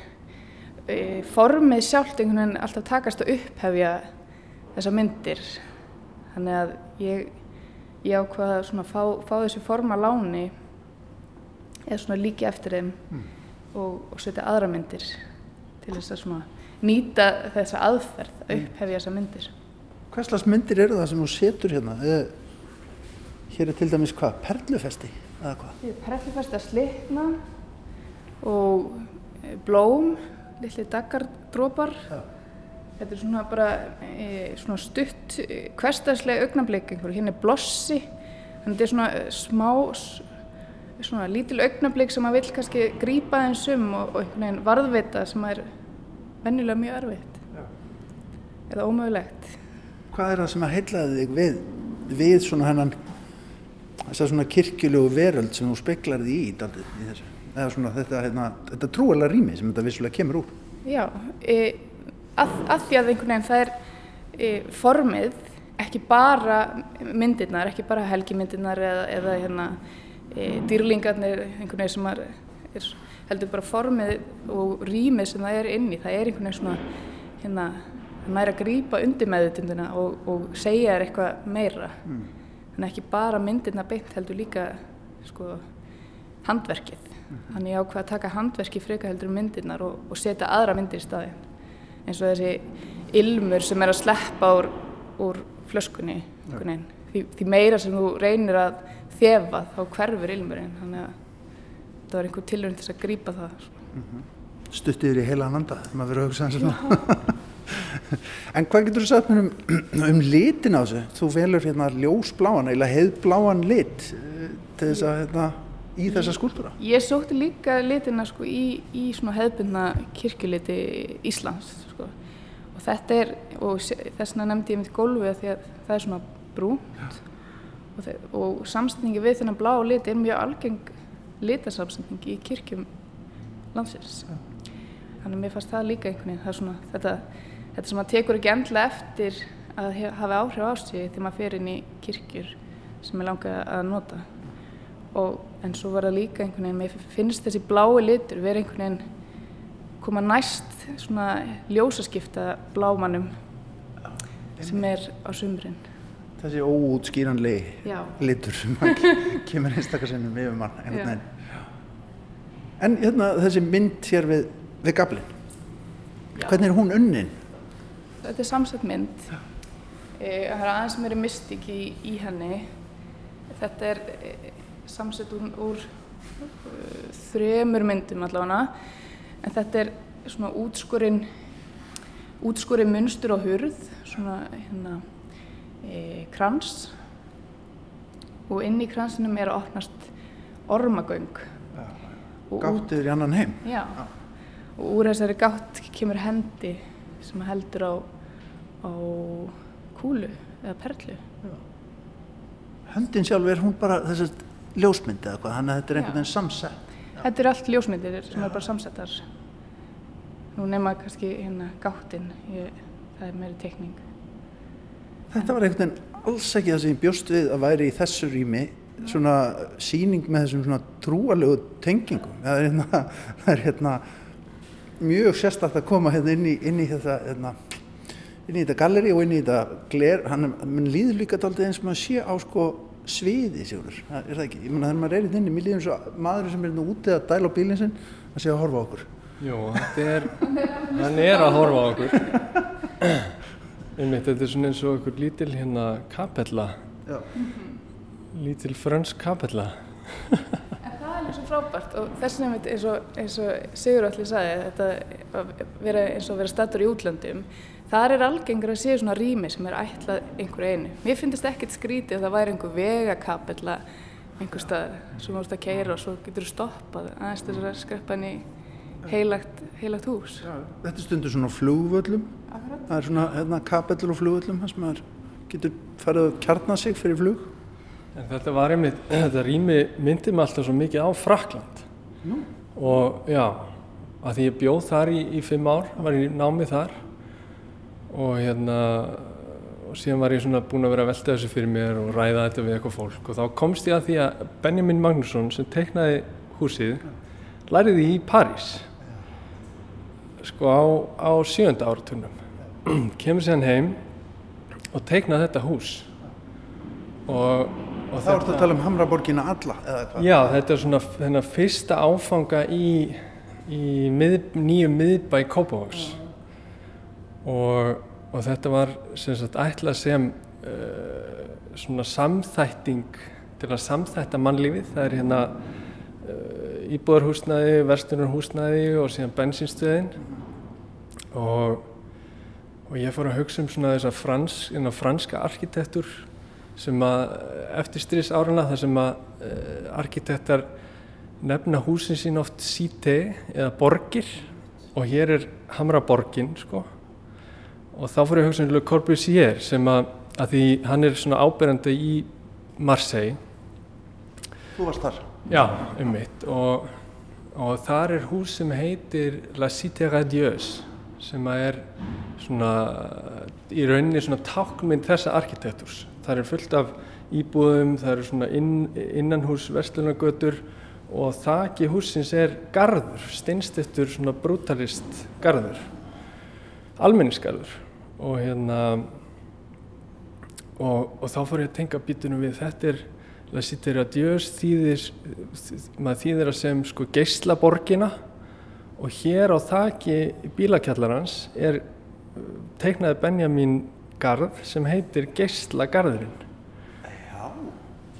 formið sjálft einhvern veginn alltaf takast að upphefja þessar myndir. Þannig að ég, ég ákvað að fá, fá þessi form að láni eða svona líki eftir þeim og, og setja aðra myndir til þess að nýta þessa aðferð að upphefja þessar myndir. Hvers slags myndir eru það sem þú setur hérna? Hér er til dæmis hvað? Perlufesti? Hvað? Er prellifest að slitna og blóm, litli daggardrópar. Þetta er svona bara e, svona stutt, e, hverstagslega einhverju. Hérna er blossi, þannig að þetta er svona eh, smá, svona lítil augnablik sem maður vill kannski grípa eins um og, og einhvern veginn varðveita sem er venjulega mjög erfitt. Eða ómögulegt. Hvað er það sem að heillaði þig við, við svona hennan, þessa svona kirkjulegu veröld sem þú speklar því í í þessu? Eða svona þetta, hérna, þetta trúalega rými sem þetta vissulega kemur úr? Já, e, að, að því að einhvern veginn það er e, formið, ekki bara myndirnar, ekki bara helgimyndirnar eða, eða hérna, e, dýrlingarnir, einhvern veginn sem er, er heldur bara formið og rýmið sem það er inni, það er einhvern veginn svona, hérna, það næri að grípa undir meðutundina og, og segja þér eitthvað meira. Þannig ekki bara myndirna beint heldur líka sko, handverkið. Þannig ég ákvað að taka handverkið frekar heldur um myndirnar og, og setja aðra myndir í staðinn. Eins og þessi ilmur sem er að sleppa úr, úr flöskunni. veginn. Því, því meira sem þú reynir að þefa þá hverfur ilmurinn. Þannig að það var einhver tilhörn til þess að grípa það. sko. Stuttið þér í heila þegar maður verið að hugsa hans svona. (laughs) en hvað getur þú sagt mér um, (clears throat) um litin á þessu? Þú velur hérna ljósbláan, eða heiðbláan lit eh, til þess að, hérna, í þessa skúltúra. Ég sótti líka litina sko, í, í hefðbundna kirkjuliti Íslands sko. og þetta er, og þess vegna nefndi ég mitt gólfið af því að það er svona brúnt og, og samsetningi við þennan blá lit er mjög algeng litasamsetningi í kirkjum landsins. Þannig að mér fannst það líka einhvern veginn, það er svona þetta, þetta sem maður tekur ekki endla eftir að hef, hafa áhrif á sig þegar maður fer inn í kirkjur sem ég langa að nota og en svo var það líka einhvern veginn, mér finnst þessi blái litur vera einhvern veginn koma næst svona ljósaskipta blámanum sem er á sumrin. Þessi óútskýranlegi Já. litur sem kemur einstakar sinnum yfir mann. Já. veginn. En hérna þessi mynd hér við, við gablin, hvernig er hún unnin? Þetta er samsett mynd. E, það er aðeins meiri mystik í, í henni. Þetta er e, samsett úr, úr uh, þremur myndum allavega. En þetta er svona útskorinn útskorinn munstur á hurð, svona hérna e, krans og inn í kransinum er að opnast ormagöng Og út- Gáttur í annan heim. Já. Og úr þessari gátt kemur hendi sem heldur á, á kúlu eða perlu. Höndin sjálf er hún bara þessi ljósmynd eða hvað, þannig að þetta er einhvern Já. veginn samsett. Þetta er allt ljósmyndir sem er bara samsettar. Nú nema kannski hérna gáttin, ég, það er meiri tekning. Þetta var einhvern veginn alls ekki það sem ég bjóst við að væri í þessu rými svona síning með þessum svona trúalegu tengingum. Það er hérna, það er hérna mjög sérstakt að koma hérna inn í, inn í þetta hérna, inn í þetta galleri og inn í þetta gler, hann er- mann líður líka daldið eins og maður sé á sko sviði sigur, það er það ekki, ég meina þegar maður er hérna inni, mér líður eins og maður sem er úti að dæla á bílinn sinn, að sé að horfa á okkur. Þetta er, hann er að horfa á okkur. Einmitt, þetta er svona eins og okkur lítil hérna kapella, Já. lítil frönsk kapella. En það er alveg svo frábært og þess vegna einmitt eins og, eins og Sigur allir sagði, þetta að vera eins og vera stattur í útlöndum, þar er algengur að séu svona rými sem er ætlað einhverju einu. Mér finnst ekkert skrítið að það væri einhver vegakapella einhver stað sem þú ert að keira og svo getur þú stoppað aðeins þess að skreppa hann í heilagt, heilagt hús. Þetta er stundur svona flugvöllum, það er svona hérna, kapellur á flugvöllum, þar sem maður getur farið að kjarna sig fyrir flug. En þetta var einmitt, (clears throat) þetta rými myndi mig alltaf svo mikið á Frakland. Nú. Og já, að því ég bjóð þar í, í fimm ár, var í námi þar og hérna, og síðan var ég svona búinn að vera að velta þessu fyrir mér og ræða þetta við eitthvað fólk. Og þá komst ég að því að Benjamin Magnússon sem teiknaði húsið læriði í París. Sko á, á sjönda áraturnum (clears throat) kemur síðan heim og teiknaði þetta hús. Og, og Þá ertu að tala um Hamraborgina alla? Já, þetta er svona þennan fyrsta áfanga í, í mið, nýjum miðbæ Kópavóks og, og þetta var sem sagt ætlað sem uh, svona samþætting til að samþætta mannlífið. Það er hérna uh, íbúðarhúsnæði, verstunarhúsnæði og síðan bensinstöðin og, og ég fór að hugsa um svona þessa frans, hérna, franska arkitektur sem að eftir stríðs árana þar sem að uh, arkitektar nefna húsin sín oft síte eða borgir. Og hér er Hamraborgin sko og þá fór ég að hugsa um Le Corbusier sem að, að því hann er svona áberandi í Marseille Þú varst þar. Já, um mitt og, og þar er hús sem heitir La Cité Radieuse sem að er svona í rauninni svona tákmynd þessa arkitektúrs. Það er fullt af íbúðum, það eru svona inn, innanhús verslunargötur og þaki húsins er garður, steinstiftur svona brutalist garður, almenningsgarður og hérna og, og þá fór ég að tenga býtunum við þetta er La Cité Radieuse þýðir, maður þýðir að sem sko geislaborgina og hér á þaki bílakjallarans er teiknaði Benjamin garð sem heitir Geislagarðurinn. Já.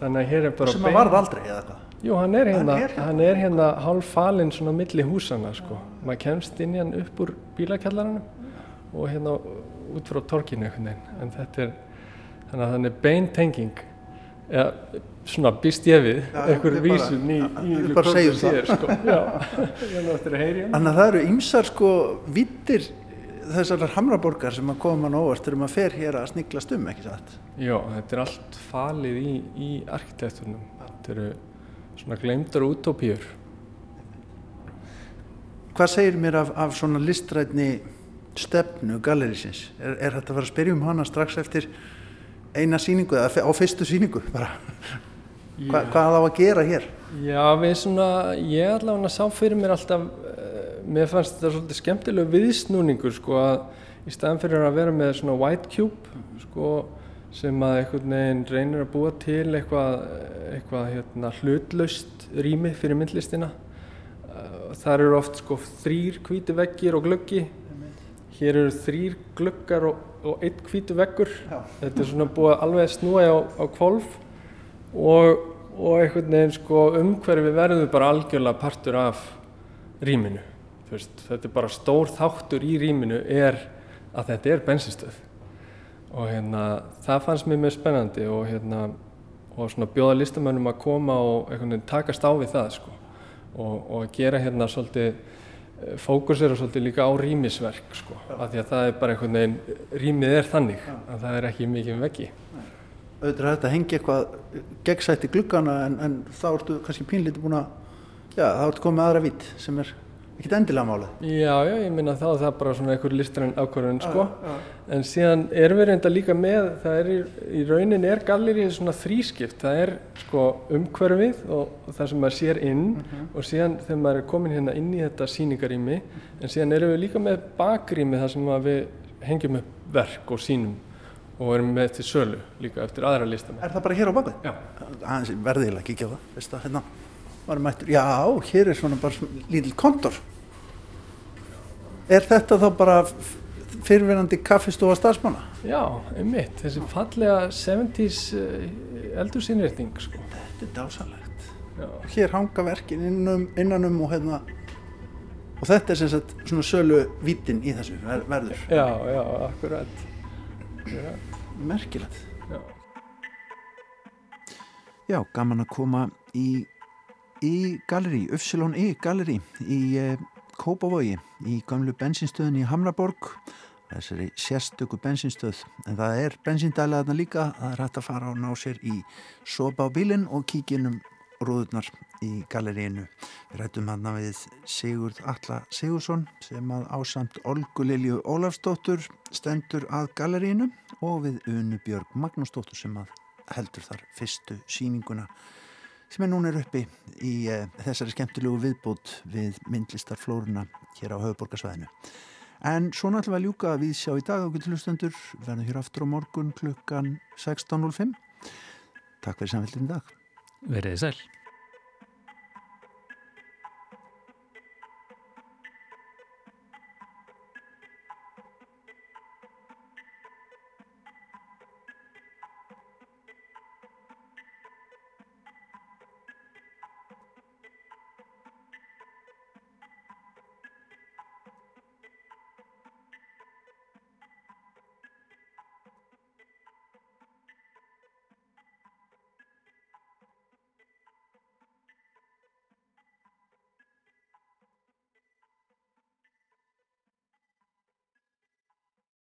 Þannig að hér er bara Sem að varð aldrei, eða hvað? Jú, hann er hérna, Hann er hérna. hann er hérna hálf falinn svona milli húsana sko. Maður kemst inn í hann upp úr bílakjallaranum og hérna út frá torkinu einhvern veginn. En þetta er, þannig að hann er bein tenging, eða svona býst ég við, Já, einhver við bara- vísun í, segjum það. Corbusier, sko. (laughs) Já, ég náttúrulega að heyri hann. Þannig að það eru ýmsar sko vittir þessar Hamraborgar sem að koma mann óvart þegar maður fer hér að sniglast um, ekki satt? Já, þetta er allt falið í, í arkitekturnum. Þetta eru svona gleymdar útópíur. Hvað segir mér af, af svona listrætni stefnu gallerísins? Er, er þetta að fara að spyrja um hana strax eftir eina sýningu eða á fyrstu sýningu bara? Hva, hvað á að gera hér? Já, við svona, ég allavega sá fyrir mér alltaf, uh, mér fannst þetta svolítið skemmtilegu viðsnúningur sko að í staðan fyrir að vera með svona white cube sko sem að einhvern veginn reynir að búa til eitthvað, eitthvað hérna, hlutlaust rými fyrir myndlistina. Uh, þar eru oft sko þrýr hvíti veggir og gluggi. Hér eru þrýr gluggar og, og einn hvítu veggur. Já. Þetta er svona búið að alveg snúa á, á kvolf og, og einhvern veginn sko umhverfi verður bara algjörlega partur af rýminu. Þetta er bara stór þáttur í rýminu er að þetta er bensinstöð og hérna, það fannst mér mjög spennandi og, hérna, og svona bjóða listamönnum að koma og einhvern veginn takast á við það sko. og, og að gera hérna svolítið fókusera svolítið líka á rýmisverk sko, af því að það er bara einhvern veginn, rýmið er þannig að það er ekki mikið um veggi. auðvitað er þetta að hengja eitthvað gegnsætt í gluggana en, en þá ertu kannski pínlítið búin að já, þá ertu komið aðra vitt sem er ekkit endilega málið. Já, já, ég minna þá er það bara svona einhver listræn ákvörðun sko, en síðan erum við reynda líka með, það er í, í raunin er gallerið svona þrískipt, það er sko umhverfið og, það sem maður sér inn og síðan þegar maður er komin hérna inn í þetta síningarými, en síðan erum við líka með bakrými þar sem við hengjum upp verk og sínum og erum með til sölu líka eftir aðra listamenn. Er það bara hér á bakvið? Já. Verðilega ekki ekki á það, veist það, hérna já, hér er svona bara lítill kontor. Er þetta þá bara fyrirverandi kaffistofa starfsmanna? Já, einmitt, þessi fallega 70s uh, eldursýnrétting sko. Þetta er dásalegt. Já. Hér hanga verkin innanum, innanum og hérna og þetta er sem sagt svona sölu vítin í þessu ver, verður. Já, já, akkurat. Já, Merkilegt. já. Já, gaman að koma í, í galeri, Ufsilon Y galeri í eh, Kópavogi í gamlu bensinstöðin í Hamraborg þessari sérstöku bensinstöð. En það er bensindæla þarna líka það er hægt að fara og ná sér í sopa á bílinn og kíkinum rúðurnar í galeríinu við rættum hann við Sigurd Alla Sigursson sem að ásamt Olgu Lilju Ólafsdóttur stendur að galeríinu og við Unu Björg Magnúsdóttur sem að heldur þar fyrstu sýninguna sem er núna er uppi í uh, þessari skemmtilegu viðbót við myndlistarflóruna hér á höfuborgarsvæðinu. En svona ætlum við að ljúka við sjá í dag á gildlustendur, verðum hér aftur á morgun klukkan 16.05. Takk fyrir samfélgum í dag. Verðið sæl.